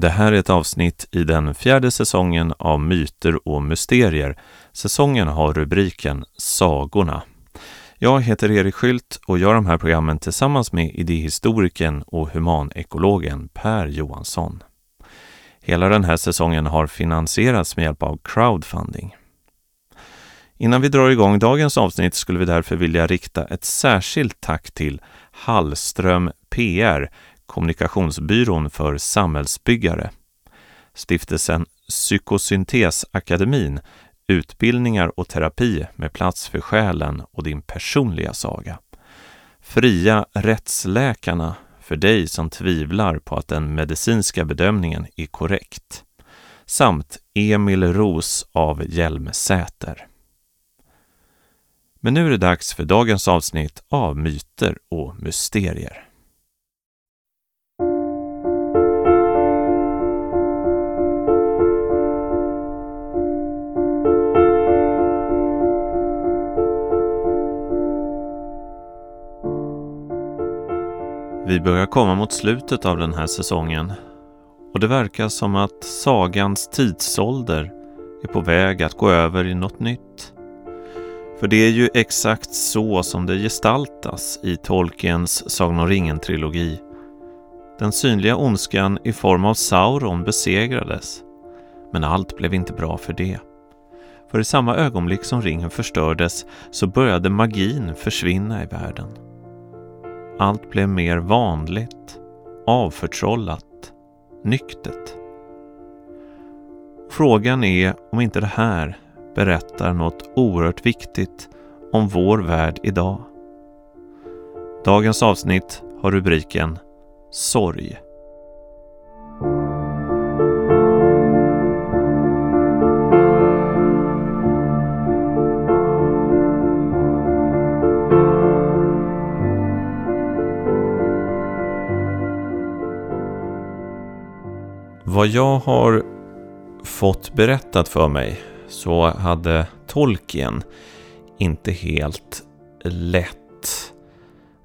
Det här är ett avsnitt i den fjärde säsongen av Myter och mysterier. Säsongen har rubriken Sagorna. Jag heter Erik Skylt och gör de här programmen tillsammans med idéhistorikern och humanekologen Per Johansson. Hela den här säsongen har finansierats med hjälp av crowdfunding. Innan vi drar igång dagens avsnitt skulle vi därför vilja rikta ett särskilt tack till Hallström PR, kommunikationsbyrån för samhällsbyggare. Stiftelsen Psykosyntesakademin, utbildningar och terapi med plats för själen och din personliga saga. Fria rättsläkarna för dig som tvivlar på att den medicinska bedömningen är korrekt. Samt Emil Ros av Hjälmsäter. Men nu är det dags för dagens avsnitt av Myter och mysterier. Vi börjar komma mot slutet av den här säsongen och det verkar som att sagans tidsålder är på väg att gå över i något nytt. För det är ju exakt så som det gestaltas i Tolkiens Sagan om ringen-trilogi. Den synliga ondskan i form av Sauron besegrades, men allt blev inte bra för det. För i samma ögonblick som ringen förstördes så började magin försvinna i världen. Allt blev mer vanligt, avförtrollat, nyktert. Frågan är om inte det här berättar något oerhört viktigt om vår värld idag. Dagens avsnitt har rubriken Sorg. Vad jag har fått berättat för mig så hade Tolkien inte helt lätt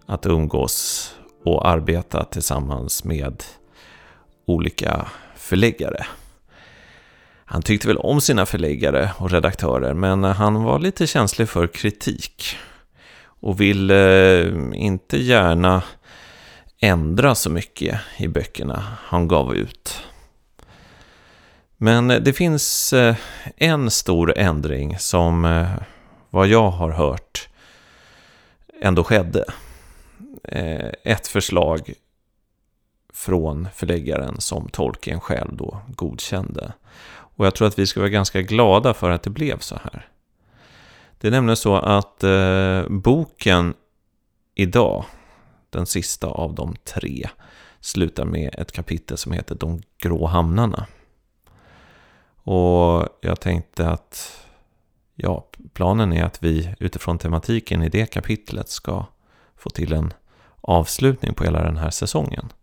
att umgås och arbeta tillsammans med olika förläggare. Han tyckte väl om sina förläggare och redaktörer men han var lite känslig för kritik och ville eh, inte gärna ändra så mycket i böckerna han gav ut. Men eh, det finns eh, en stor ändring som, eh, vad jag har hört, ändå skedde. Ett förslag från förläggaren som Tolkien själv då godkände. Och jag tror att vi ska vara ganska glada för att det blev så här. Det är nämligen så att eh, boken idag, den sista av de tre, slutar med ett kapitel som heter De grå hamnarna. Och jag tänkte att ja, planen är att vi utifrån tematiken i det kapitlet ska få till en avslutning på hela den här säsongen.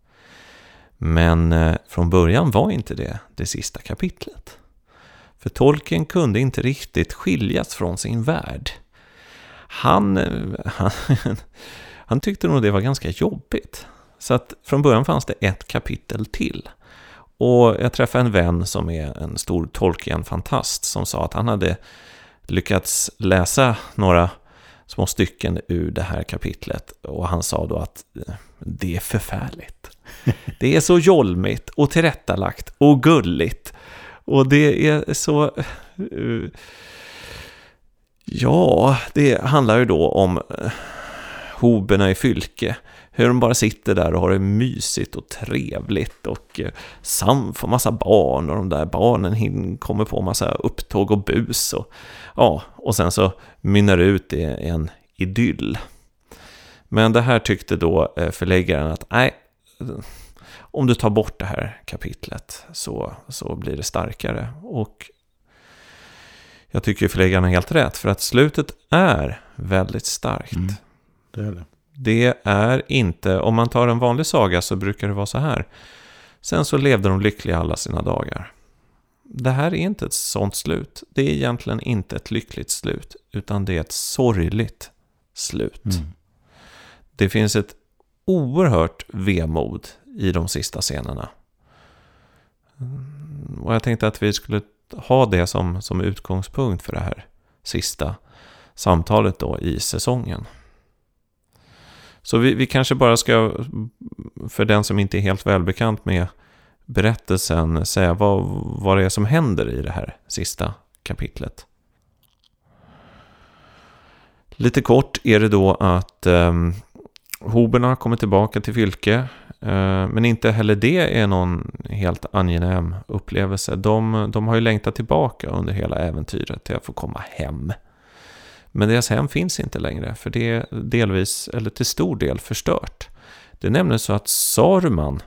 Men eh, från början var inte det det sista kapitlet. För tolken kunde inte riktigt skiljas från sin värld. Han, eh, han, han tyckte nog det var ganska jobbigt. Så att från början fanns det ett kapitel till. Och jag träffade en vän som är en stor Tolkien-fantast som sa att han hade lyckats läsa några små stycken ur det här kapitlet. Och han sa då att det är förfärligt. Det är så jolmigt och tillrättalagt och gulligt. Och det är så... Eh, ja, det handlar ju då om eh, hoberna i Fylke hur de bara sitter där och har det mysigt och trevligt och eh, Sam får massa barn och de där barnen kommer på massa upptåg och bus och ja, och sen så mynnar det ut i en idyll. Men det här tyckte då eh, förläggaren att nej, om du tar bort det här kapitlet så, så blir det starkare. Och jag tycker förläggaren har helt rätt, för att slutet är väldigt starkt. Mm, det är det. Det är inte, om man tar en vanlig saga så brukar det vara så här. Sen så levde de lyckliga alla sina dagar. Det här är inte ett sånt slut. Det är egentligen inte ett lyckligt slut, utan det är ett sorgligt slut. Mm. Det finns ett oerhört vemod i de sista scenerna. och jag tänkte att vi skulle ha det som, som utgångspunkt för det här sista samtalet då i säsongen. Så vi, vi kanske bara ska, för den som inte är helt välbekant med berättelsen, säga vad, vad det är som händer i det här sista kapitlet. Lite kort är det då att eh, hoberna kommer tillbaka till Fylke. Eh, men inte heller det är någon helt angenäm upplevelse. De, de har ju längtat tillbaka under hela äventyret till att få komma hem. Men deras hem finns inte längre, för det är delvis, eller till stor del, förstört. Det är nämligen så att Saruman,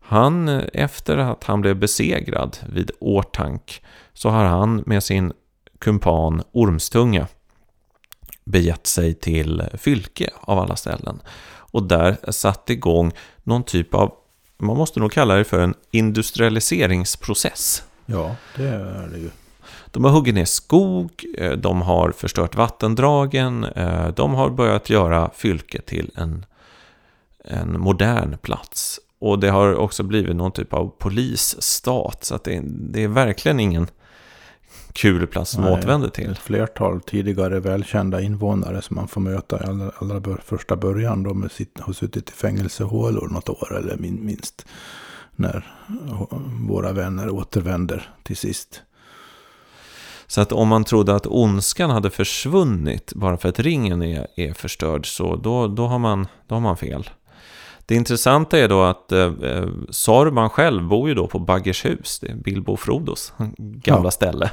han, efter att han blev besegrad vid Årtank, så har han med sin kumpan Ormstunga begett sig till Fylke av alla ställen. Och där satt igång någon typ av, man måste nog kalla det för en industrialiseringsprocess. Ja, det är det ju. De har huggit ner skog, eh, de har förstört vattendragen, eh, de har börjat göra Fylke till en, en modern plats. Och det har också blivit någon typ av polisstat, så att det, det är verkligen ingen kul plats som återvänder till. Ett flertal tidigare välkända invånare som man får möta i allra, allra första början. De har suttit i fängelsehålor något år eller minst. När våra vänner återvänder till sist. Så att om man trodde att ondskan hade försvunnit bara för att ringen är, är förstörd så då, då, har man, då har man fel. Det intressanta är då att eh, eh Saruman själv bor ju då på Baggershus, det är Bilbo Frodos gamla ja. ställe.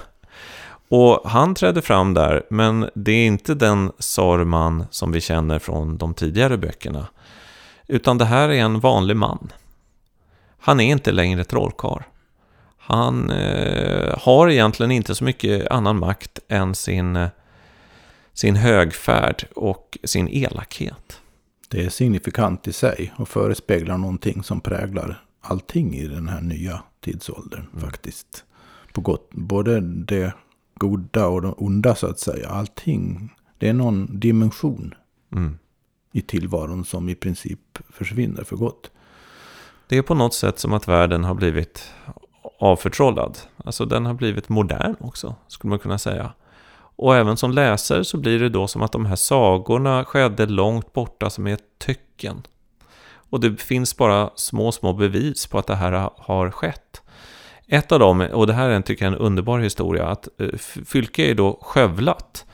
Och han trädde fram där, men det är inte den Saruman som vi känner från de tidigare böckerna. Utan det här är en vanlig man. Han är inte längre trollkarl. Han eh, har egentligen inte så mycket annan makt än sin, eh, sin högfärd och sin elakhet. Det är signifikant i sig och förespeglar någonting som präglar allting i den här nya tidsåldern mm. faktiskt. På gott, både det goda och det onda så att säga. Allting. Det är någon dimension mm. i tillvaron som i princip försvinner för gott. Det är på något sätt som att världen har blivit avförtrollad. Alltså den har blivit modern också, skulle man kunna säga. Och även som läsare så blir det då som att de här sagorna skedde långt borta som är ett töcken. Och det finns bara små, små bevis på att det här har skett. Ett av dem, och det här är en, tycker jag, en underbar historia, att eh, Fylke är då skövlat.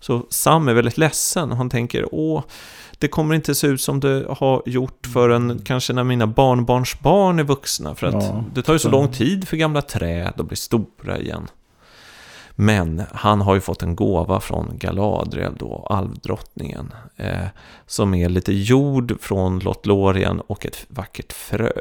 Så Sam är väldigt ledsen och han tänker, åh, det kommer inte se ut som det har gjort förrän kanske när mina barnbarnsbarn är vuxna. För att ja, det tar ju så, så lång tid för gamla träd att bli stora igen. Men han har ju fått en gåva från Galadriel då, alvdrottningen. Eh, som är lite jord från Lothlorien och ett vackert frö.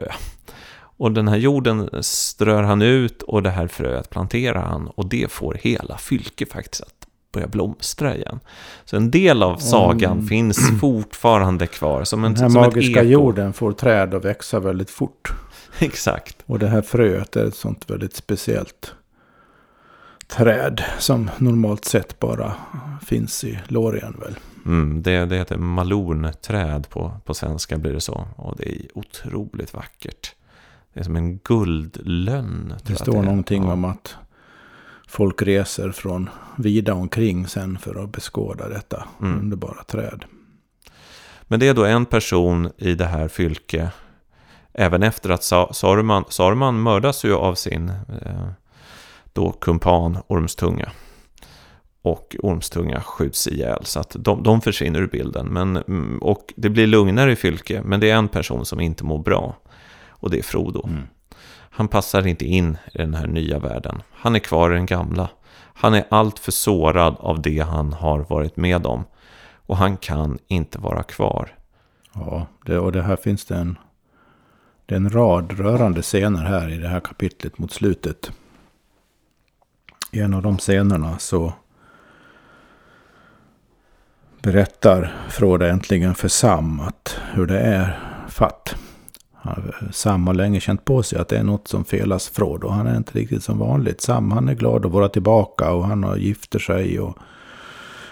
Och den här jorden strör han ut och det här fröet planterar han och det får hela fylke faktiskt att börja blomstra igen. Så en del av sagan mm. finns fortfarande kvar. Som en, den här som magiska jorden får träd att växa väldigt fort. Exakt. Och det här fröet är ett sånt väldigt speciellt träd som normalt sett bara finns i Lorien väl. Mm, det, det heter malonträd på, på svenska blir det så. Och det är otroligt vackert. Det är som en guldlönn. Det står det någonting ja. om att folk reser från vida omkring sen för att beskåda detta mm. underbara träd. Men det är då en person i det här fylke, även efter att Saruman, Saruman mördas ju av sin eh, då kumpan Ormstunga. Och Ormstunga skjuts ihjäl, så att de, de försvinner ur bilden. Men, mm, och det blir lugnare i fylke, men det är en person som inte mår bra. Och det är Frodo. Mm. Han passar inte in i den här nya världen. Han är kvar i den gamla. Han är alltför sårad av det han har varit med om. Och han kan inte vara kvar. Ja, det, och det här finns det en, det är en rad rörande scener här i det här kapitlet mot slutet. I en av de scenerna så berättar Froda äntligen för Sam att hur det är fatt. Eh, Sam har länge känt på sig att det är något som felas Frodo. Han är inte riktigt som vanligt. Sam han är glad att vara tillbaka och han har gifter sig och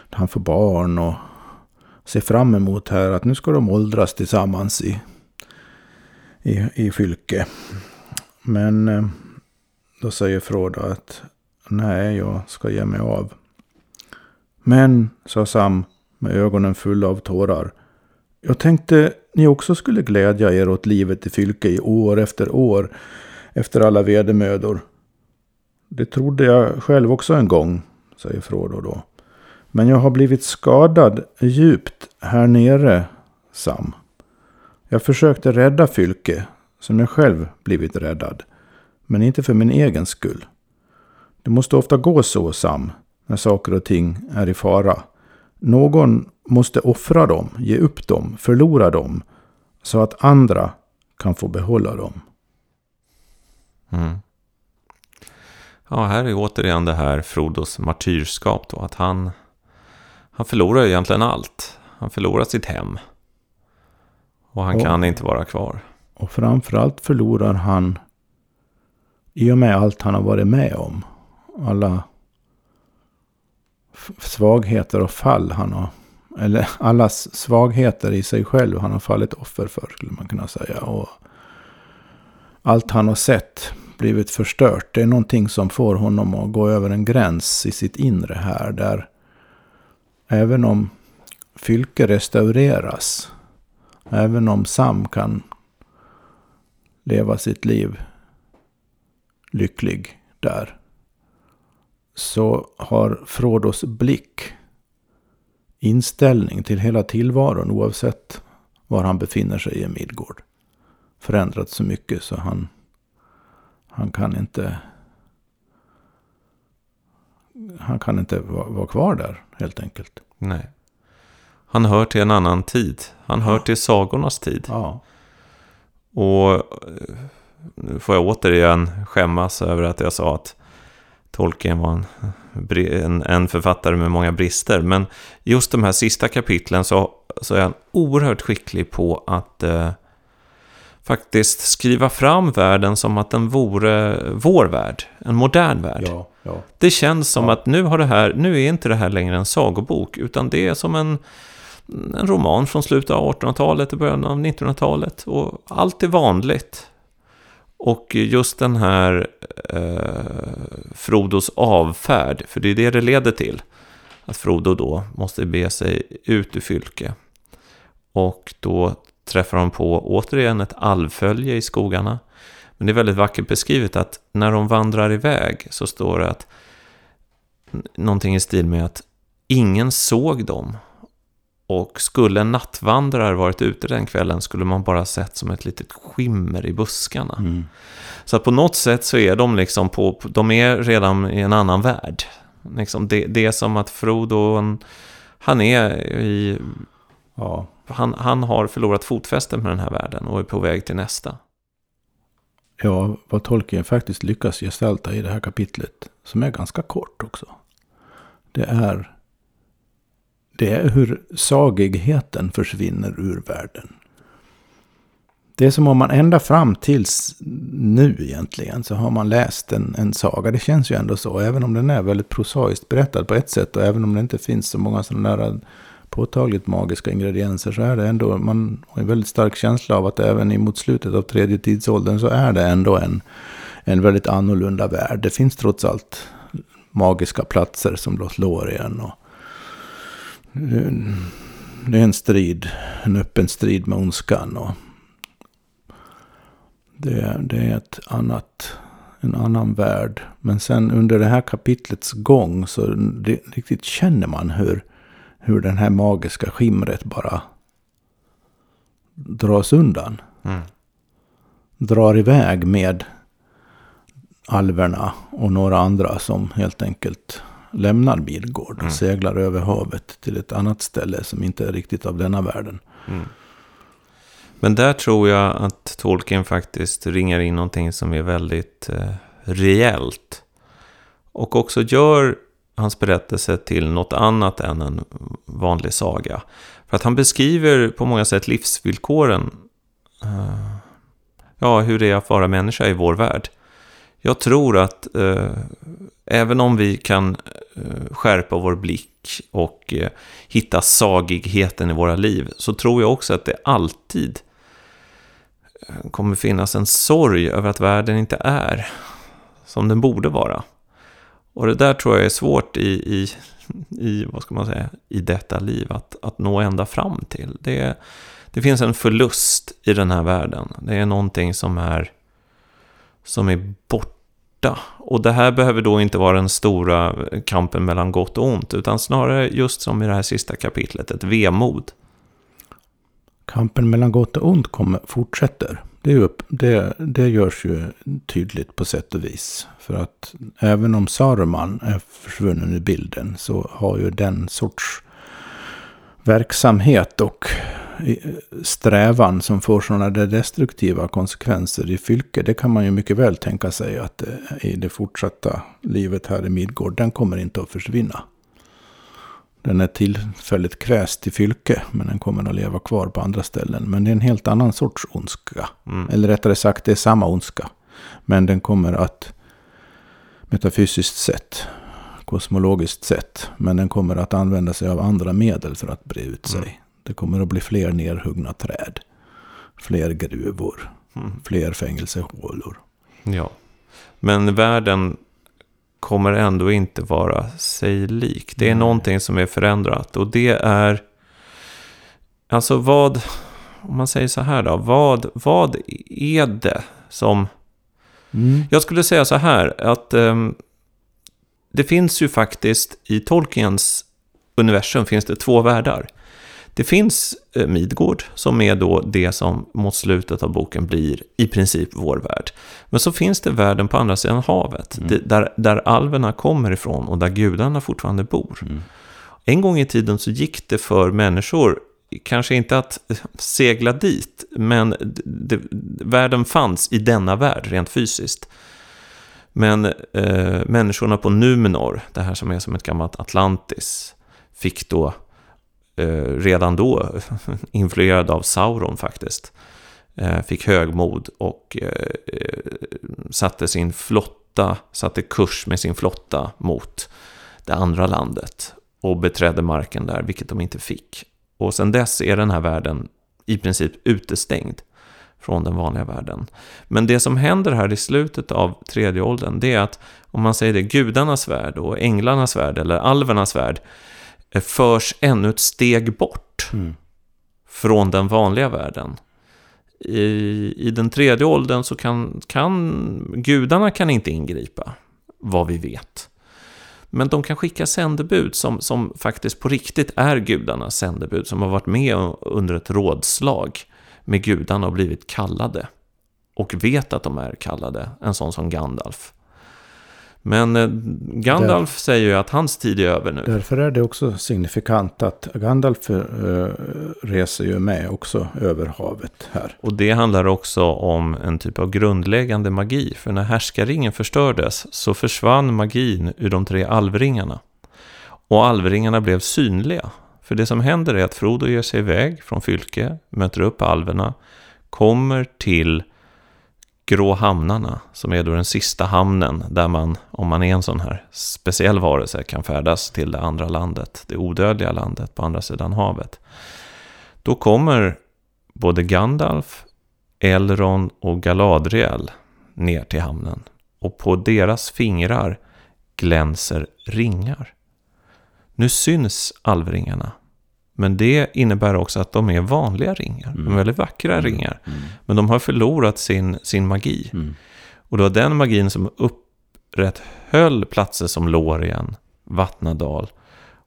han får barn och ser fram emot här att nu ska de åldras tillsammans i, i, i Fylke. Men eh, Då säger Frodo att nej, jag ska ge mig av. Men, sa Sam med ögonen fulla av tårar. Jag tänkte ni också skulle glädja er åt livet i Fylke i år efter år efter alla vedermödor. Det trodde jag själv också en gång, säger Frodo då. Men jag har blivit skadad djupt här nere, Sam. Jag försökte rädda Fylke, som jag själv blivit räddad. Men inte för min egen skull. Det måste ofta gå så, Sam, när saker och ting är i fara. Någon måste offra dem, ge upp dem, förlora dem, så att andra kan få behålla dem. Mm. Ja, här är återigen det här Frodos martyrskap då, att han, han förlorar egentligen allt. Han förlorar sitt hem. Och han och, kan inte vara kvar. Och framförallt förlorar han i och med allt han har varit med om. Alla svagheter och fall han har. Eller allas svagheter i sig själv han har fallit offer för skulle man kunna säga. Och allt han har sett blivit förstört. Det är någonting som får honom att gå över en gräns i sitt inre här. Där även om Fylke restaureras. Även om Sam kan leva sitt liv lycklig där. Så har Frodos blick, inställning till hela tillvaron oavsett var han befinner sig i Midgård förändrats så mycket så han, han kan inte han kan inte vara, kvar där helt enkelt. Nej. Han hör till en annan tid. Han hör till sagornas tid. Ja. Och eh, nu får jag återigen skämmas över att jag sa att Tolkien var en, en, en, författare med många brister. Men just de här sista kapitlen så, så är han oerhört skicklig på att eh, faktiskt skriva fram världen som att den vore vår värld, en modern värld. Ja, ja. Det känns som ja. att nu, har det här, nu är inte det här längre en sagobok, utan det är som en, en roman från slutet av 1800-talet och början av 1900-talet. Och allt är vanligt. Och just den här eh, Frodos avfärd, för det är det det leder till. Att Frodo då måste be sig ut ur Fylke. Och då träffar de på återigen ett alvfölje i skogarna. Men det är väldigt vackert beskrivet att när de vandrar iväg så står det att någonting i stil med att ingen såg dem. Och skulle en nattvandrare varit ute den kvällen skulle man bara sett som ett litet skimmer i buskarna. Mm. Så på något sätt så är de liksom på, de är redan i en annan värld. Liksom det, det är som att Frodo, han är i ja. Han, han har förlorat fotfästet med den här världen och är på väg till nästa. Ja, vad Tolkien faktiskt lyckas gestalta i det här kapitlet, som är ganska kort också. Det är, det är hur sagigheten försvinner ur världen. Det är som om man ända fram tills nu egentligen så har man läst en, en saga. Det känns ju ändå så, även om den är väldigt prosaiskt berättad på ett sätt och även om det inte finns så många sådana där påtagligt magiska ingredienser så är det ändå, man har en väldigt stark känsla av att även emot slutet av tredje tidsåldern så är det ändå en, en väldigt annorlunda värld. Det finns trots allt magiska platser som Lothlorien och det är en strid, en öppen strid med ondskan och det, det är ett annat, en annan värld. Men sen under det här kapitlets gång så det, riktigt känner man hur hur den här magiska skimret bara dras undan. Mm. Drar iväg med alverna och några andra som helt enkelt lämnar Midgård och mm. seglar över havet till ett annat ställe som inte är riktigt av denna världen. Mm. Men där tror jag att Tolkien faktiskt ringar in någonting som är väldigt eh, reellt. Och också gör hans berättelse till något annat än en vanlig saga. För att han beskriver på många sätt livsvillkoren, uh, ja, hur det är att vara människa i vår värld. Jag tror att eh, även om vi kan eh, skärpa vår blick och eh, hitta sagigheten i våra liv, så tror jag också att det alltid eh, kommer finnas en sorg över att världen inte är som den borde vara. Och det där tror jag är svårt i, i, i vad ska man säga, i detta liv att, att nå ända fram till. Det, det finns en förlust i den här världen. Det är någonting som är, som är borta. Och det här behöver då inte vara den stora kampen mellan gott och ont, utan snarare just som i det här sista kapitlet, ett vemod. Kampen mellan gott och ont kommer, fortsätter. Det, upp, det, det görs ju tydligt på sätt och vis. För att även om Saruman är försvunnen i bilden så har ju den sorts verksamhet och strävan som får sådana där destruktiva konsekvenser i fylke. Det kan man ju mycket väl tänka sig att i det fortsatta livet här i Midgård, den kommer inte att försvinna. Den är tillfälligt kväst i fylke, men den kommer att leva kvar på andra ställen. Men det är en helt annan sorts ondska. Mm. Eller rättare sagt, det är samma ondska. Men den kommer att metafysiskt sett, kosmologiskt sett, men den kommer att använda sig av andra medel för att bre ut sig. Mm. Det kommer att bli fler nerhuggna träd, fler gruvor, mm. fler fängelsehålor. Ja, men världen kommer ändå inte vara sig lik. Det är mm. någonting som är förändrat och det är... Alltså vad... Om man säger så här då. Vad, vad är det som... Mm. Jag skulle säga så här att um, det finns ju faktiskt i Tolkiens universum finns det två världar. Det finns eh, Midgård som är då det som mot slutet av boken blir i princip vår värld. Men så finns det världen på andra sidan havet, mm. där, där alverna kommer ifrån och där gudarna fortfarande bor. Mm. En gång i tiden så gick det för människor, kanske inte att segla dit, men det, världen fanns i denna värld rent fysiskt. Men eh, människorna på Numenor, det här som är som ett gammalt Atlantis, fick då eh, Eh, redan då influerad av Sauron faktiskt. Eh, fick högmod och eh, satte sin flotta, satte kurs med sin flotta mot det andra landet och beträdde marken där, vilket de inte fick. Och sen dess är den här världen i princip utestängd från den vanliga världen. Men det som händer här i slutet av tredje åldern, det är att om man säger det, gudarnas värld och änglarnas värld eller alvernas värld förs ännu ett steg bort mm. från den vanliga världen. I, I den tredje åldern så kan, kan gudarna kan inte ingripa, vad vi vet. Men de kan skicka sändebud som, som faktiskt på riktigt är gudarnas sändebud, som har varit med under ett rådslag med gudarna och blivit kallade. Och vet att de är kallade, en sån som Gandalf. Men eh, Gandalf Där, säger ju att hans tid är över nu. Därför är det också signifikant att Gandalf uh, reser ju med också över havet här. Och det handlar också om en typ av grundläggande magi. För när härskaringen förstördes så försvann magin ur de tre alvringarna. Och alvringarna blev synliga. För det som händer är att Frodo ger sig iväg från Fylke, möter upp alverna, kommer till Grå hamnarna, som är då den sista hamnen där man, om man är en sån här speciell varelse, kan färdas till det andra landet, det odödliga landet på andra sidan havet. Då kommer både Gandalf, Elrond och Galadriel ner till hamnen. Och på deras fingrar glänser ringar. Nu syns alvringarna men det innebär också att de är vanliga ringar. Mm. De är väldigt vackra mm. ringar. Mm. Men de har förlorat sin, sin magi. Mm. Och det var den magin som upprätthöll platser som Lorien, Vattnadal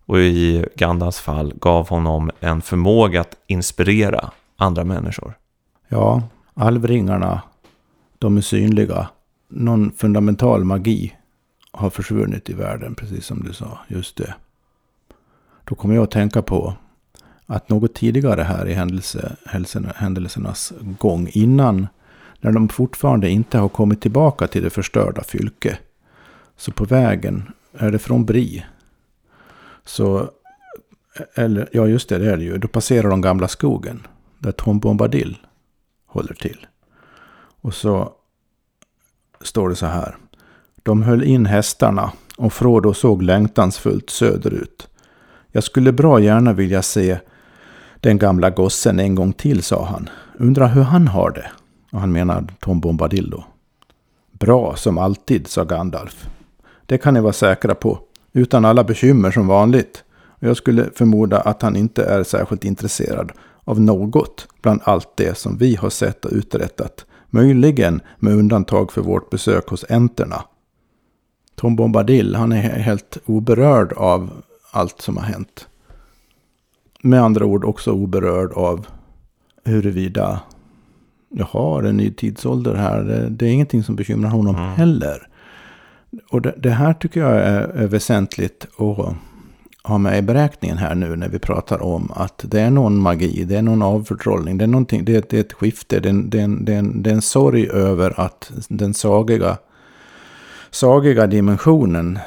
och i Gandalfs fall gav honom en förmåga att inspirera andra människor. Ja, alvringarna, de är synliga. Någon fundamental magi har försvunnit i världen, precis som du sa. Just det. Då kommer jag att tänka på att något tidigare här i händelse, händelsernas gång, innan, när de fortfarande inte har kommit tillbaka till det förstörda fylke, så på vägen, är det från Bri, så, eller ja just det, det är det ju, då passerar de gamla skogen, där Tom Bombadil håller till. Och så står det så här. De höll in hästarna och Frodo såg längtansfullt söderut. Jag skulle bra gärna vilja se den gamla gossen en gång till, sa han. Undrar hur han har det. Och han menar Tom Bombadillo. Bra som alltid, sa Gandalf. Det kan ni vara säkra på. Utan alla bekymmer som vanligt. Och jag skulle förmoda att han inte är särskilt intresserad av något bland allt det som vi har sett och uträttat. Möjligen med undantag för vårt besök hos enterna. Tom Bombadil, han är helt oberörd av allt som har hänt. Med andra ord också oberörd av huruvida jag har en ny tidsålder här. Det, det är ingenting som bekymrar honom mm. heller. Och det, det, här tycker jag är, är väsentligt att ha med i beräkningen här nu när vi pratar om att det är någon magi, det är någon avförtrollning, det är, någonting, det, det är ett skifte, det är, en, det, är en, det, är en, det är en sorg över att den sagiga, sagiga dimensionen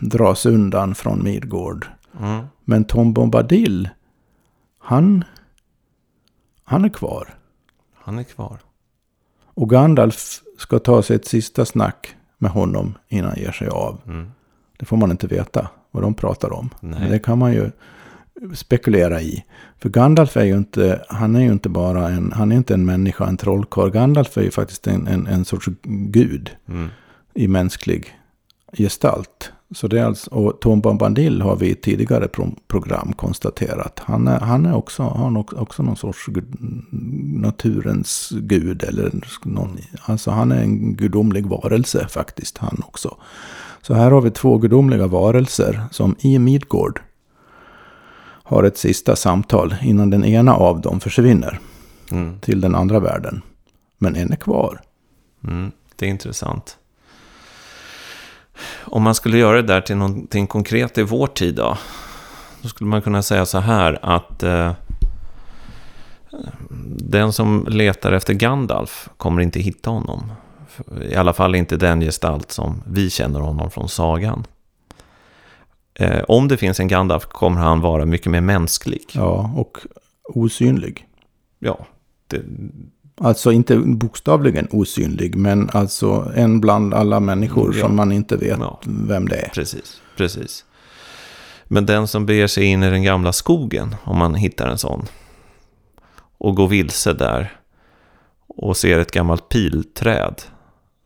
dras undan från Midgård. Mm. Men Tom Bombadil, han, han är kvar. Han är kvar. Och Gandalf ska ta sig ett sista snack med honom innan han ger sig av. Mm. Det får man inte veta vad de pratar om. Nej. Men det kan man ju spekulera i. För Gandalf är ju inte, han är ju inte bara en, han är inte en människa, en trollkarl. Gandalf är ju faktiskt en, en, en sorts gud mm. i mänsklig gestalt. Så det är alltså, och Tom Bombadil har vi i tidigare pro program konstaterat. Han är, han är också, har också någon sorts naturens gud. Eller någon, alltså han är en gudomlig varelse faktiskt, han också. Så här har vi två gudomliga varelser som i Midgård har ett sista samtal innan den ena av dem försvinner mm. till den andra världen. Men en är kvar. Mm, det är intressant. Om man skulle göra det där till någonting konkret i vår tid då? Då skulle man kunna säga så här att eh, den som letar efter Gandalf kommer inte hitta honom. I alla fall inte den gestalt som vi känner honom från sagan. Eh, om det finns en Gandalf kommer han vara mycket mer mänsklig. Ja, och osynlig. Ja. Det... Alltså inte bokstavligen osynlig, men alltså en bland alla människor ja. som man inte vet ja. vem det är. Precis, precis. Men den som beger sig in i den gamla skogen, om man hittar en sån, och går vilse där och ser ett gammalt pilträd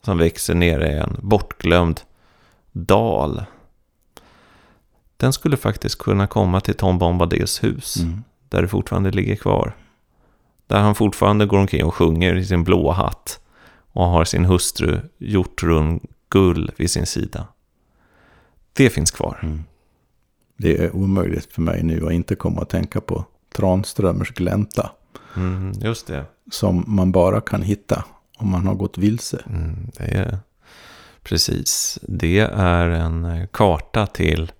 som växer nere i en bortglömd dal. Den skulle faktiskt kunna komma till Tom Bombadils hus. Mm. Där det fortfarande ligger kvar. Där han fortfarande går omkring och sjunger i sin blåa hatt. Och har sin hustru Hjortrun Gull vid sin sida. Det finns kvar. Mm. Det är omöjligt för mig nu att inte komma att tänka på Tranströmers glänta. Mm, just det. Som man bara kan hitta om man har gått vilse. Mm, det är, precis. Det är en eh, karta till,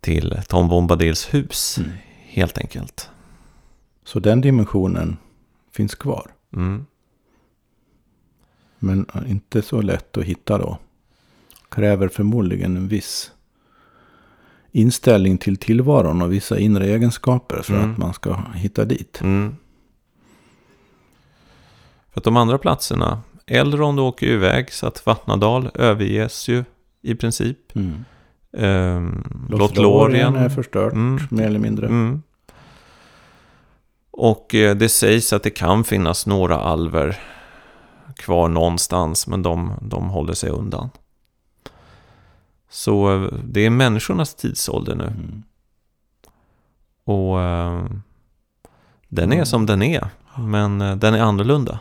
till Tom Bombadils hus, mm. helt enkelt. Så den dimensionen finns kvar. Mm. Men inte så lätt att hitta då. Kräver förmodligen en viss inställning till tillvaron och vissa inre egenskaper för mm. att man ska hitta dit. Mm. För att de andra platserna, Elrond åker ju iväg så att Vattnadal överges ju i princip. Mm. Um, Lothlorien är förstört, mm. mer eller mindre. Och eh, det sägs att det kan finnas några alver kvar någonstans, men de, de håller sig undan. Så eh, det är människornas tidsålder nu. Mm. Och uh, den är mm. som den är, men uh, den är annorlunda.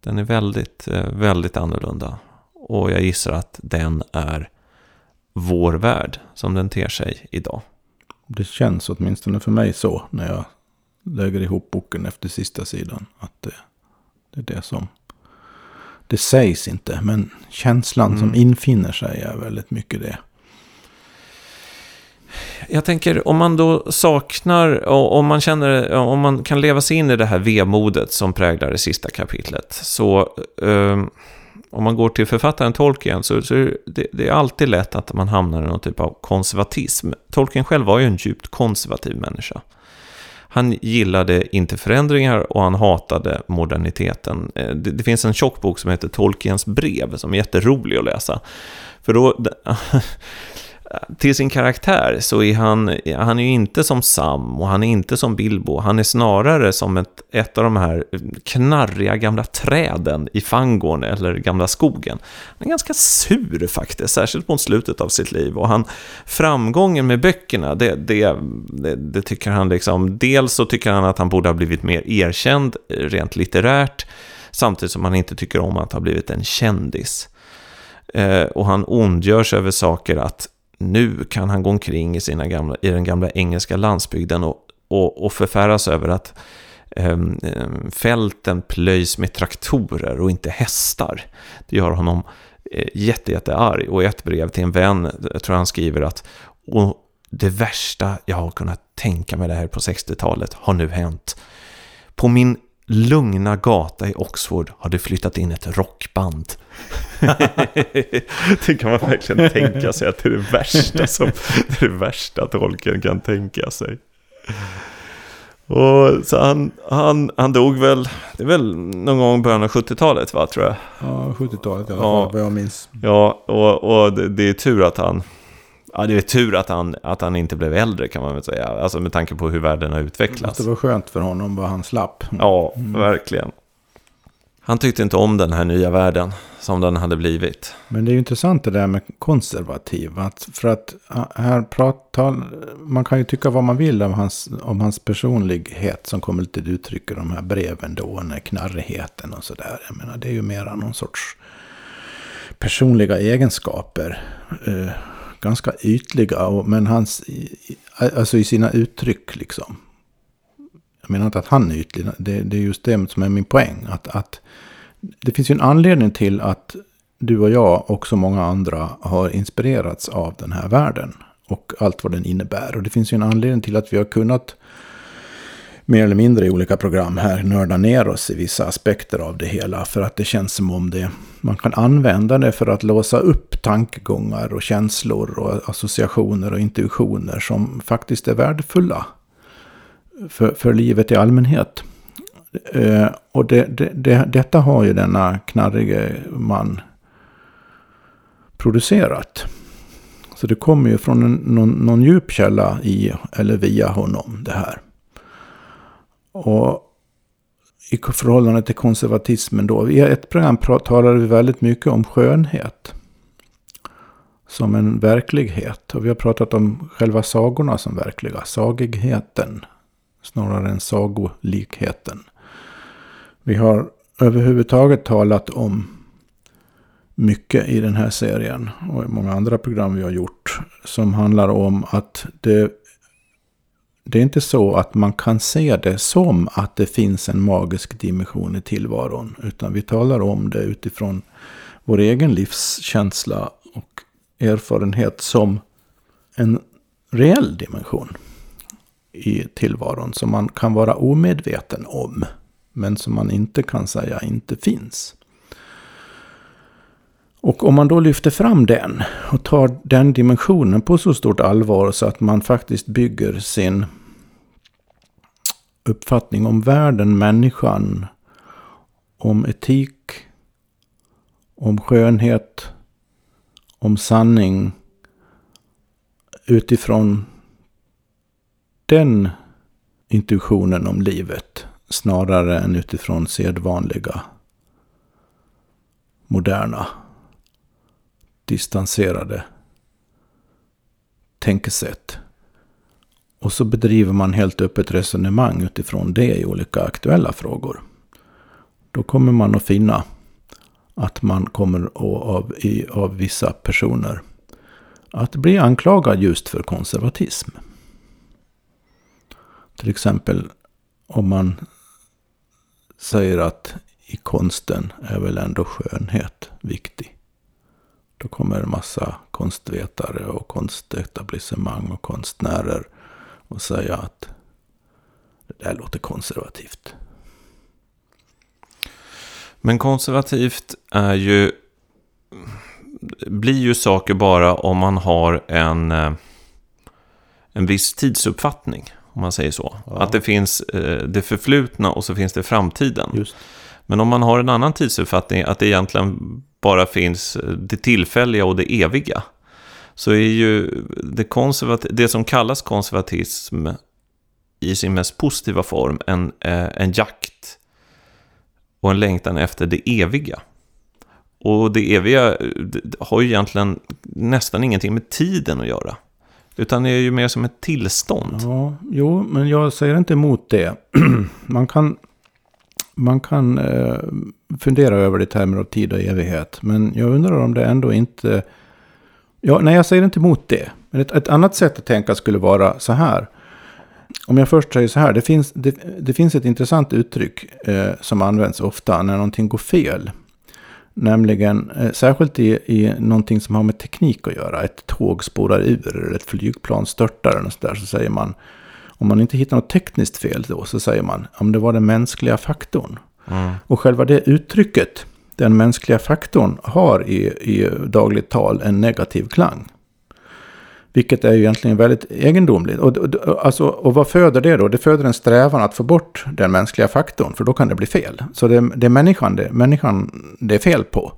Den är väldigt, väldigt annorlunda. Och jag gissar att den är vår värld som den ter sig idag. Det känns åtminstone för mig så när jag lägger ihop boken efter sista sidan. Att det, det är det som det sägs inte, men känslan mm. som infinner sig är väldigt mycket det. Jag tänker om man då saknar, om man känner, om man kan leva sig in i det här vemodet som präglar det sista kapitlet. Så um, om man går till författaren Tolkien så, så det, det är alltid lätt att man hamnar i någon typ av konservatism. Tolkien själv var ju en djupt konservativ människa. Han gillade inte förändringar och han hatade moderniteten. Eh, det, det finns en tjock bok som heter Tolkiens brev som är jätterolig att läsa. För då... till sin karaktär så är han, han är ju inte som Sam och han är inte som Bilbo. Han är snarare som ett, ett av de här knarriga gamla träden i Fangorn eller gamla skogen. Han är ganska sur faktiskt, särskilt mot slutet av sitt liv. Och han, framgången med böckerna, det, det, det, det tycker han liksom, dels så tycker han att han borde ha blivit mer erkänd rent litterärt, samtidigt som han inte tycker om att ha blivit en kändis. Eh, och han ondgör sig över saker att nu kan han gå omkring i, sina gamla, i den gamla engelska landsbygden och, och, och förfäras över att um, fälten plöjs med traktorer och inte hästar. Det gör honom eh, jätte, jättearg. Och i ett brev till en vän, eh, jag tror han skriver att och det värsta jag har kunnat tänka mig det här på 60-talet har nu hänt. På min lugna gata i Oxford har det flyttat in ett rockband. det kan man verkligen tänka sig att det är det värsta som det, är det värsta tolken kan tänka sig. Och så han, han, han dog väl, det är väl någon gång i början av 70-talet va, tror jag. Ja, 70-talet i alla fall, vad jag minns. Ja, och, och det, det är tur att han Ja, det är tur att han, att han inte blev äldre kan man väl säga. Alltså med tanke på hur världen har utvecklats. Det var skönt för honom vad han slapp. Ja, mm. verkligen. Han tyckte inte om den här nya världen som den hade blivit. Men det är ju intressant det där med konservativ. Att för att här pratar, man kan ju tycka vad man vill om hans, om hans personlighet som kommer till uttryck i de här breven då. När knarrigheten och sådär. Jag menar det är ju mera någon sorts personliga egenskaper. Eh, ganska ytliga, men hans, alltså i sina uttryck liksom. Jag menar inte att han är ytlig, det, det är just det som är min poäng. Att, att det finns ju en anledning till att du och jag och så många andra har inspirerats av den här världen. Och allt vad den innebär. Och det finns ju en anledning till att vi har kunnat mer eller mindre i olika program här nörda ner oss i vissa aspekter av det hela. För att det känns som om det, man kan använda det för att låsa upp tankegångar och känslor och associationer och intuitioner som faktiskt är värdefulla för, för livet i allmänhet. Eh, och det, det, det, detta har ju denna knarrige man producerat. Så det kommer ju från en, någon, någon djup källa i eller via honom det här. Och i förhållande till konservatismen då. I ett program talade vi väldigt mycket om skönhet. Som en verklighet. Och vi har pratat om själva sagorna som verkliga. Sagigheten. Snarare än sagolikheten. Vi har överhuvudtaget talat om mycket i den här serien. Och i många andra program vi har gjort. Som handlar om att det det är inte så att man kan se det som att det finns en magisk dimension i tillvaron. Utan vi talar om det utifrån vår egen livskänsla och erfarenhet som en reell dimension i tillvaron. Som man kan vara omedveten om. Men som man inte kan säga inte finns. Och om man då lyfter fram den och tar den dimensionen på så stort allvar så att man faktiskt bygger sin uppfattning om världen, människan, om etik, om skönhet, om sanning utifrån den intuitionen om livet snarare än utifrån sedvanliga moderna distanserade tänkesätt. Och så bedriver man helt öppet resonemang utifrån det i olika aktuella frågor. Då kommer man att finna att man kommer av, i, av vissa personer att bli anklagad just för konservatism. Till exempel om man säger att i konsten är väl ändå skönhet viktig. Då kommer en massa konstvetare och konstetablissemang och konstnärer och säga att det där låter konservativt. Men konservativt är ju blir ju saker bara om man har en, eh, en viss tidsuppfattning. Om man säger så. Ja. Att det finns eh, det förflutna och så finns det framtiden. Just. Men om man har en annan tidsuppfattning, att det egentligen bara finns eh, det tillfälliga och det eviga. så är ju det, konservat- det som kallas konservatism i sin mest positiva form en, eh, en jakt och en längtan efter det eviga. Och det eviga eh, har ju egentligen nästan ingenting med tiden att göra. Utan det är ju mer som ett tillstånd. Ja, jo, men jag säger inte emot det. man kan, man kan eh, fundera över det i termer av tid och evighet. Men jag undrar om det ändå inte... Ja, nej, jag säger inte emot det. Men ett, ett annat sätt att tänka skulle vara så här. Om jag först säger så här. Det finns, det, det finns ett intressant uttryck eh, som används ofta när någonting går fel. Nämligen, eh, särskilt i, i någonting som har med teknik att göra. Ett tåg spårar ur eller ett flygplan störtar Och så där. Så säger man, om man inte hittar något tekniskt fel då, så säger man om det var den mänskliga faktorn. Mm. Och själva det uttrycket, den mänskliga faktorn, har i, i dagligt tal en negativ klang. Vilket är ju egentligen väldigt egendomligt. Och, och, alltså, och vad föder det då? Det föder en strävan att få bort den mänskliga faktorn, för då kan det bli fel. Så det, det är människan det, människan det är fel på.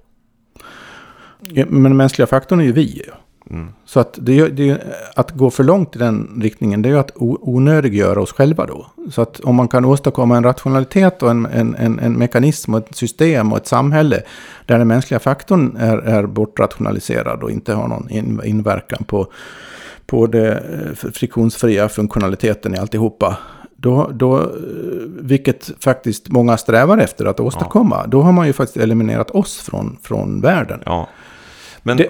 Men den mänskliga faktorn är ju vi. Mm. Så att, det, det, att gå för långt i den riktningen, det är ju att onödiggöra oss själva då. Så att om man kan åstadkomma en rationalitet och en, en, en, en mekanism och ett system och ett samhälle där den mänskliga faktorn är, är bortrationaliserad och inte har någon in, inverkan på, på det eh, friktionsfria funktionaliteten i alltihopa. Då, då, eh, vilket faktiskt många strävar efter att åstadkomma. Då har man ju faktiskt eliminerat oss från, från världen. Ja. Men Det,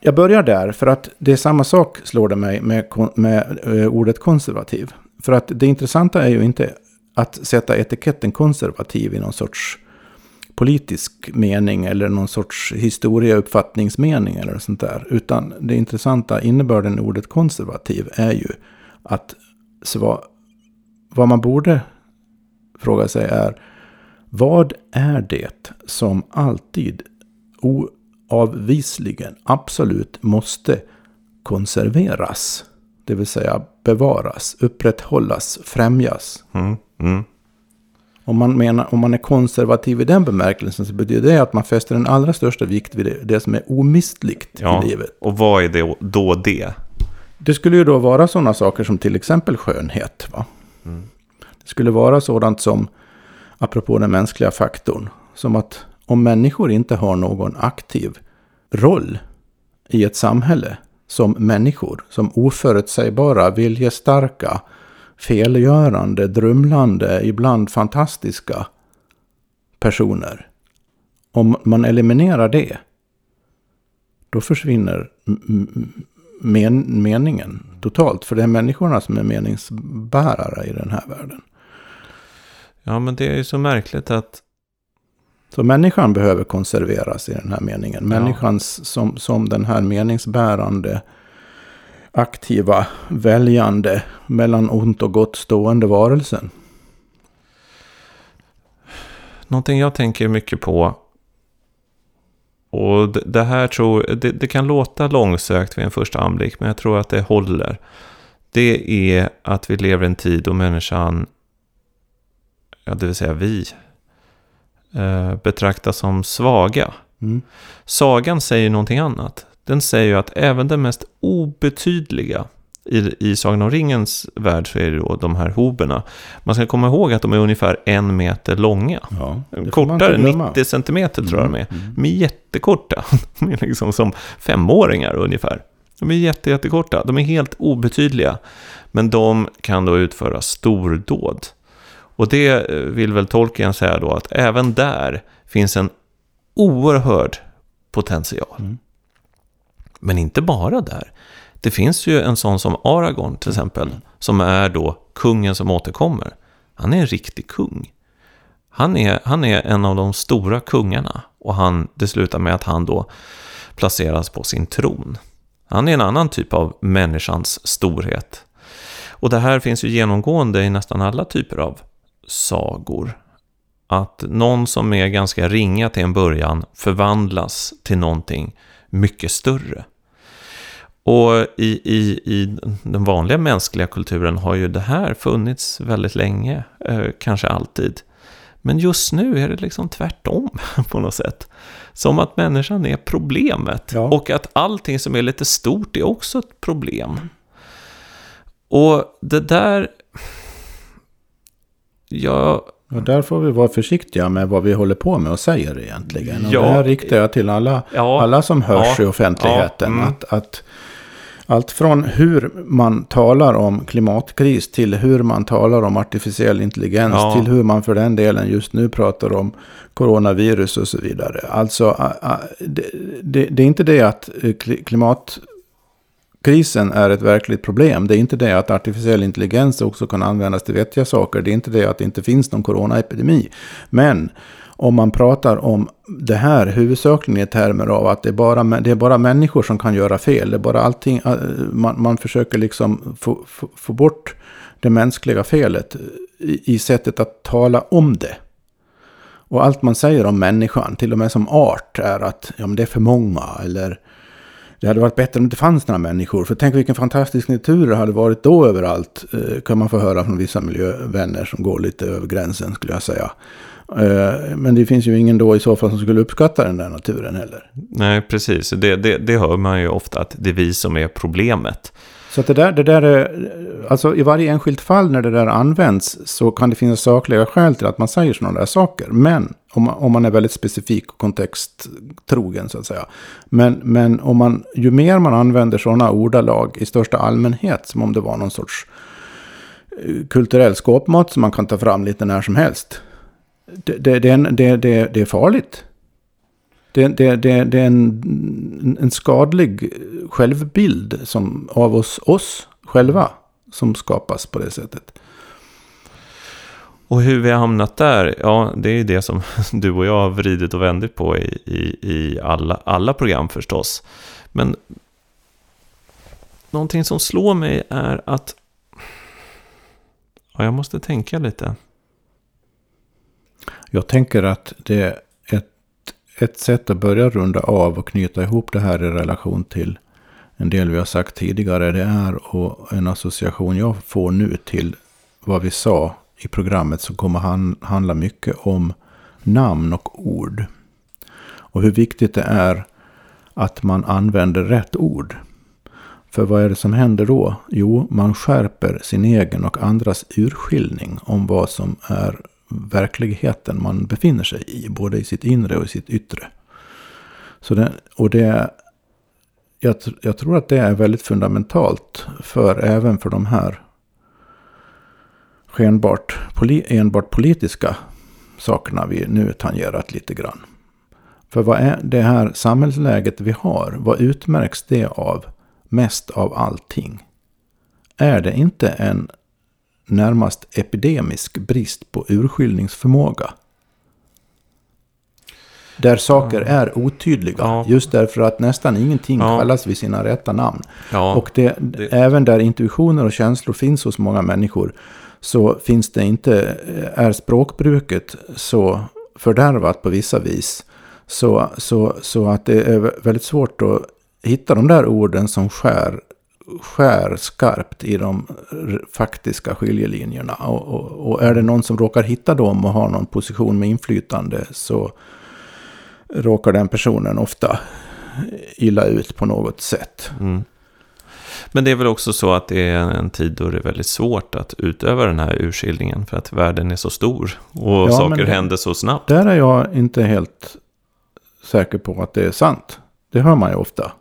jag börjar där för att det är samma sak slår det mig med, med eh, ordet konservativ. För att det intressanta är ju inte att sätta etiketten konservativ i någon sorts politisk mening eller någon sorts historieuppfattningsmening eller sånt där. Utan det intressanta innebörden i ordet konservativ är ju att sva, vad man borde fråga sig är vad är det som alltid oavvisligen absolut måste konserveras? Det vill säga bevaras, upprätthållas, främjas. mm, mm. Om man, menar, om man är konservativ i den bemärkelsen så betyder det att man fäster den allra största vikt vid det, det som är omistligt Ja. i livet. Och vad är det då det? Det skulle ju då vara sådana saker som till exempel skönhet. Va? Mm. Det skulle vara sådant som, apropå den mänskliga faktorn, som att om människor inte har någon aktiv roll i ett samhälle som människor, som oförutsägbara, viljestarka, felgörande, drumlande, ibland fantastiska personer. Om man eliminerar det, då försvinner men, meningen totalt. För det är människorna som är meningsbärare i den här världen. Ja, men det är ju så märkligt att... Så människan behöver konserveras i den här meningen. Människans som, som den här meningsbärande, aktiva, väljande, mellan ont och gott stående varelsen. Någonting jag tänker mycket på. Och det- här tror det, det kan låta långsökt vid en första anblick, men jag tror att det håller. Det är att vi lever i en tid då människan, ja det vill säga vi, betraktas som svaga. Mm. Sagan säger någonting annat. Den säger ju att även den mest obetydliga i, i Sagan om ringens värld så är det då de här hoberna. Man ska komma ihåg att de är ungefär en meter långa. Ja, Kortare, glömma. 90 centimeter tror jag de är. Mm. De är jättekorta. De är liksom som femåringar ungefär. De är jätte, jättekorta. De är helt obetydliga. Men de kan då utföra stordåd. Och det eh, vill väl Tolkien säga då att även där finns en oerhörd potential. Mm. Men inte bara där. Det finns ju en sån som Aragorn till exempel, som är då kungen som återkommer. Han är en riktig kung. Han är, han är en av de stora kungarna och han, det slutar med att han då placeras på sin tron. Han är en annan typ av människans storhet. Och det här finns ju genomgående i nästan alla typer av sagor. Att någon som är ganska ringa till en början förvandlas till någonting mycket större. Och i, i, i den vanliga mänskliga kulturen har ju det här funnits väldigt länge, eh, kanske alltid. Men just nu är det liksom tvärtom på något sätt. Som att människan är problemet. Ja. Och att allting som är lite stort är också ett problem. Och det där... Jag... Och där får vi vara försiktiga med vad vi håller på med och säger egentligen. Och Ja. det här riktar jag till alla, Ja, alla som hörs Ja. i offentligheten. Ja, mm. Att, att allt från hur man talar om klimatkris till hur man talar om artificiell intelligens Ja. till hur man för den delen just nu pratar om coronavirus och så vidare. Alltså, det, det, det är inte det att eh, Krisen är ett verkligt problem. Det är inte det att artificiell intelligens också kan användas till vettiga saker. Det är inte det att det inte finns någon coronaepidemi. Men om man pratar om det här huvudsakligen i termer av att det är bara, det är bara människor som kan göra fel. Det är bara allting, äh, man, man försöker liksom få, få, få bort det mänskliga felet i, i sättet att tala om det. Och allt man säger om människan, till och med som art, är att ja, men det är för många. Eller det hade varit bättre om det inte fanns några människor. För tänk vilken fantastisk natur det hade varit då överallt. Eh, kan man få höra från vissa miljövänner som går lite över gränsen skulle jag säga. Eh, men det finns ju ingen då i så fall som skulle uppskatta den där naturen heller. Nej, precis. Det, det, det hör man ju ofta att det är vi som är problemet. Så att det där, det där är, alltså i varje enskilt fall när det där används så kan det finnas sakliga skäl till att man säger sådana där saker. Men om man, om man är väldigt specifik och kontexttrogen så att säga. Men, men om man, ju mer man använder sådana ordalag i största allmänhet som om det var någon sorts eh, kulturell skåpmat som man kan ta fram lite när som helst. Det, det, det, det, det, det är farligt. Det, det, det, det är en, en skadlig självbild som, av oss, oss själva som skapas på det sättet. Och hur vi har hamnat där, ja, det är ju det som du och jag har vridit och vändit på i, i, i alla, alla program förstås. Men någonting som slår mig är att ja, jag måste tänka lite. Jag tänker att det ett, sätt att börja runda av och knyta ihop det här i relation till en del vi har sagt tidigare. Det är och en association jag får nu till vad vi sa i programmet som kommer han, handla mycket om namn och ord. Och hur viktigt det är att man använder rätt ord. För vad är det som händer då? Jo, man skärper sin egen och andras urskiljning om vad som är verkligheten man befinner sig i. Både i sitt inre och i sitt yttre. Så det, och det, jag, jag tror att det är väldigt fundamentalt för även för de här skenbart, poli, enbart politiska sakerna vi nu tangerat lite grann. För vad är det här samhällsläget vi har? Vad utmärks det av mest av allting? Är det inte en närmast epidemisk brist på urskiljningsförmåga? Där saker är otydliga. Ja. Just därför att nästan ingenting Ja. kallas vid sina rätta namn. Ja, Och det, det- även där intuitioner och känslor finns hos många människor så finns det inte, är språkbruket så fördärvat på vissa vis. Så, så, så att det är väldigt svårt att hitta de där orden som skär, skär skarpt i de faktiska skiljelinjerna. Och, och, och är det någon som råkar hitta dem och har någon position med inflytande så råkar den personen ofta illa ut på något sätt. Mm. Men det är väl också så att det är en tid då det är väldigt svårt att utöva den här urskiljningen för att världen är så stor och Ja, saker det- händer så snabbt. Där är jag inte helt säker på att det är sant. Det hör man ju ofta.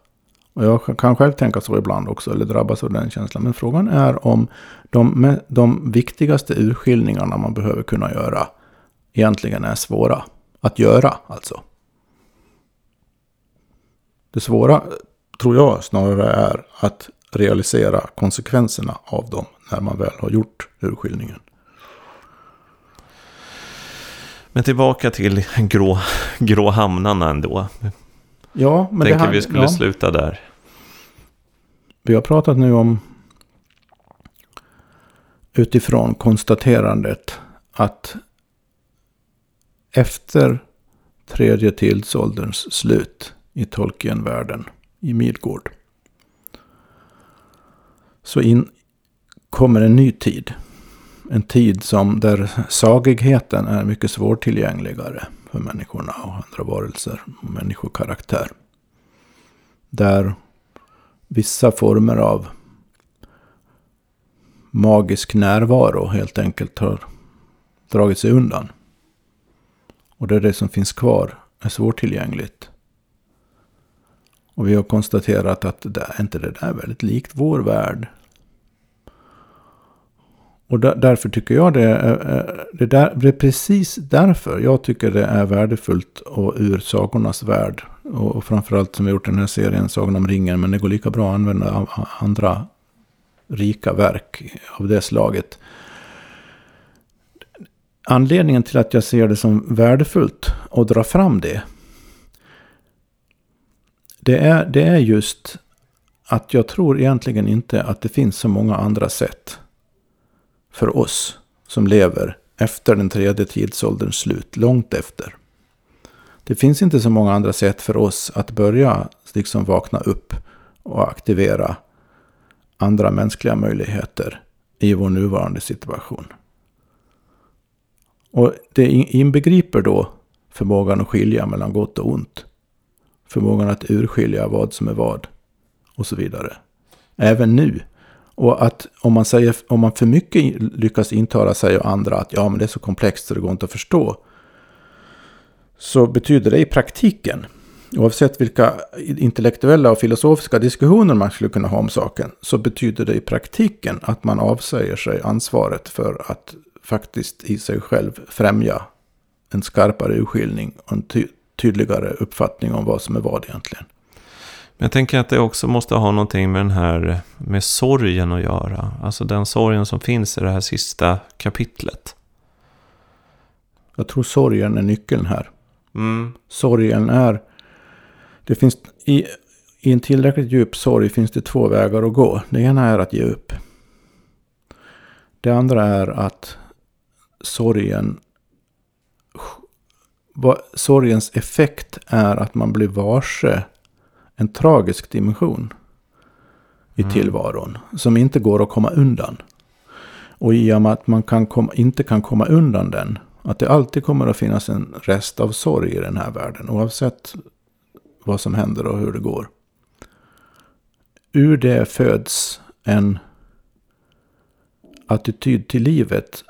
Och jag kan själv tänka så ibland också, eller drabbas av den känslan. Men frågan är om de, de viktigaste urskiljningarna man behöver kunna göra egentligen är svåra att göra. Alltså. Det svåra tror jag snarare är att realisera konsekvenserna av dem när man väl har gjort urskiljningen. Men tillbaka till grå, grå hamnarna ändå. Ja, men Tänker det här, vi skulle ja. sluta där. Vi har pratat nu om utifrån konstaterandet att efter tredje tidsålderns slut i Tolkien-världen i Midgård så in, kommer en ny tid. en tid som där sagigheten är mycket svårtillgängligare för människorna och andra varelser och människokaraktär. Där vissa former av magisk närvaro helt enkelt har dragit sig undan. Och där det som finns kvar är svårtillgängligt. Och vi har konstaterat att det är inte det där väldigt likt vår värld. Och därför tycker jag det är, det, där, det är precis därför jag tycker det är värdefullt och ur sagornas värld. Och, och framförallt som vi gjort den här serien Sagan om ringen. Men det går lika bra att använda andra rika verk av det slaget. Anledningen till att jag ser det som värdefullt och dra fram det. Det är, det är just att jag tror egentligen inte att det finns så många andra sätt för oss som lever efter den tredje tidsålderns slut, långt efter. Det finns inte så många andra sätt för oss att börja liksom vakna upp och aktivera andra mänskliga möjligheter i vår nuvarande situation. Och det inbegriper då förmågan att skilja mellan gott och ont. Förmågan att urskilja vad som är vad. Och så vidare. Även nu. Och att om man, säger, om man för mycket lyckas intala sig och andra att ja men det är så komplext så det går inte att förstå. Så betyder det i praktiken Oavsett vilka intellektuella och filosofiska diskussioner man skulle kunna ha om saken så betyder det i praktiken att man avsäger sig ansvaret för att faktiskt i sig själv främja en skarpare urskiljning och en ty tydligare uppfattning om vad som är vad egentligen. Men jag tänker att det också måste ha någonting med den här med sorgen att göra. Alltså den sorgen som finns i det här sista kapitlet. Jag tror sorgen är nyckeln här. Mm. Sorgen är det finns i, i en tillräckligt djup sorg finns det två vägar att gå. Det ena är att ge upp. Det andra är att sorgen sorgens effekt är att man blir varse en tragisk dimension i mm. tillvaron. Som inte går att komma undan. Och i och med att man kan komma, inte kan komma undan den. Att det alltid kommer att finnas en rest av sorg i den här världen. Oavsett vad som händer och hur det går. Ur det föds en attityd till livet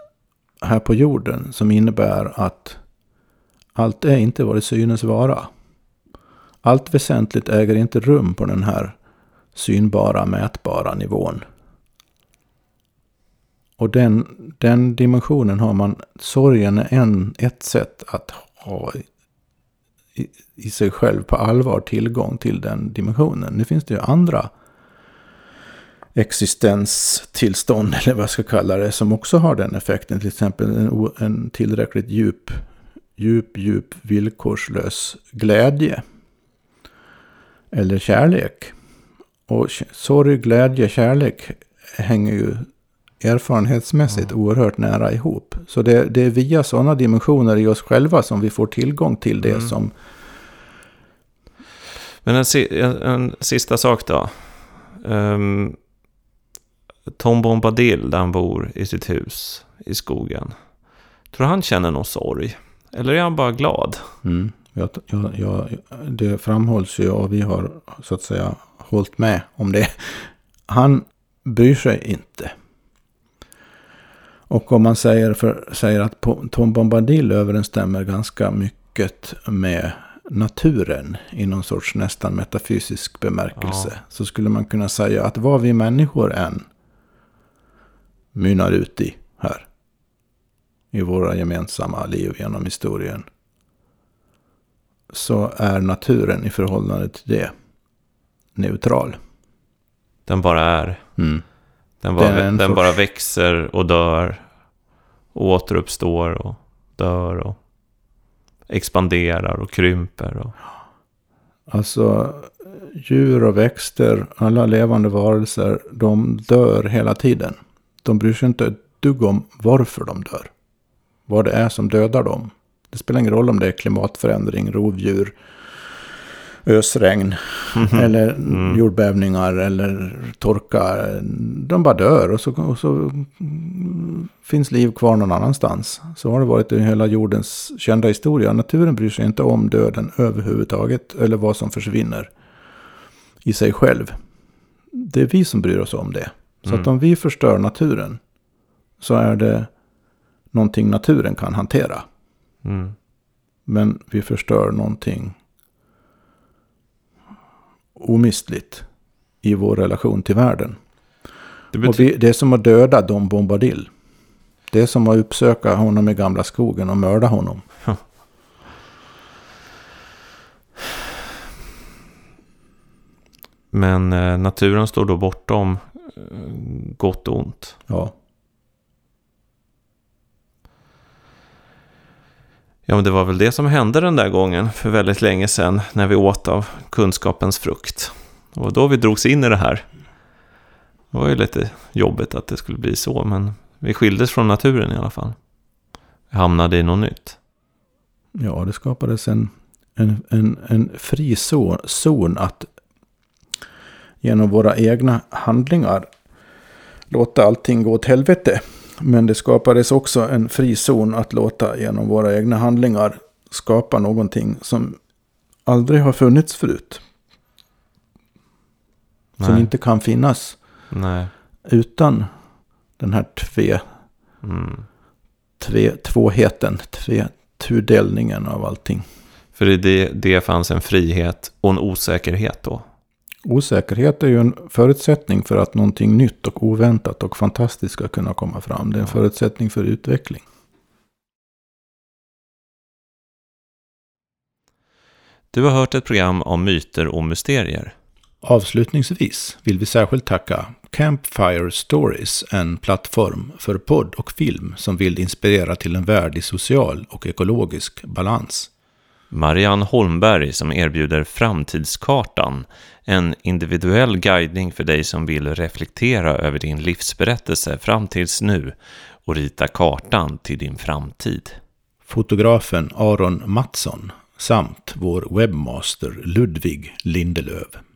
här på jorden som innebär att allt är inte vad det synes vara. Allt väsentligt äger inte rum på den här synbara, mätbara nivån. Och den, den dimensionen har man, sorgen är en, ett sätt att ha i, i sig själv på allvar tillgång till den dimensionen. Nu finns det ju andra existenstillstånd, eller vad jag ska kalla det, som också har den effekten. Till exempel en, en tillräckligt djup, djup, djup, villkorslös glädje. Eller kärlek. Och sorg, glädje, kärlek hänger ju erfarenhetsmässigt mm. oerhört nära ihop. Så det, det, är via sådana dimensioner i oss själva som vi får tillgång till det mm. som... Men en, en, en sista sak då. Um, Tom Bombadil, där han bor i sitt hus i skogen. Tror han känner någon sorg? Eller är han bara glad? Mm. Jag, jag, jag, det framhålls ju och vi har så att säga hållit med om det. Han bryr sig inte. Och om man säger, för, säger att Tom Bombadil överensstämmer ganska mycket med naturen i någon sorts nästan metafysisk bemärkelse. Ja. Så skulle man kunna säga att vad vi människor än mynnar ut i här. I våra gemensamma liv genom historien. Så är naturen i förhållande till det neutral. Den bara är. Mm. Den, bara, den sorts... bara växer och dör. Och återuppstår och dör och expanderar och krymper. Och... Alltså djur och växter, alla levande varelser, de dör hela tiden. De bryr sig inte ett dugg om varför de dör. Vad det är som dödar dem. Det spelar ingen roll om det är klimatförändring, rovdjur, ösregn, Mm. Eller jordbävningar eller torka. De bara dör och så, och så finns liv kvar någon annanstans. Så har det varit i hela jordens kända historia. Naturen bryr sig inte om döden överhuvudtaget. Eller vad som försvinner i sig själv. Det är vi som bryr oss om det. Så mm. att om vi förstör naturen så är det någonting naturen kan hantera. Mm. Men vi förstör någonting omistligt i vår relation till världen. Det, och vi, det är som att döda Dom Bombadil. Det är som att uppsöka honom i gamla skogen och mörda honom. Men eh, naturen står då bortom eh, gott och ont. Ja. Ja, men det var väl det som hände den där gången för väldigt länge sedan när vi åt av kunskapens frukt. Det var då vi drogs in i det här. Det var ju lite jobbigt att det skulle bli så, men vi skildes från naturen i alla fall. Vi hamnade i något nytt. Ja, det skapades en, en, en, en fri zon, zon att genom våra egna handlingar låta allting gå åt helvete. Men det skapades också en fri zon att låta genom våra egna handlingar skapa någonting som aldrig har funnits förut. Nej. Som inte kan finnas Nej. utan den här tve, mm. tve, tvåheten, tve, tudelningen av allting. För i det, det fanns en frihet och en osäkerhet då? Osäkerhet är ju en förutsättning för att någonting nytt och oväntat och fantastiskt ska kunna komma fram. Det är en förutsättning för utveckling. Du har hört ett program om myter och mysterier. Avslutningsvis vill vi särskilt tacka Campfire Stories, en plattform för podd och film som vill inspirera till en värld i social och ekologisk balans. Marianne Holmberg som erbjuder Framtidskartan, en individuell guidning för dig som vill reflektera över din livsberättelse fram tills nu och rita kartan till din framtid. Fotografen Aron Mattsson samt vår webbmaster Ludvig Lindelöv.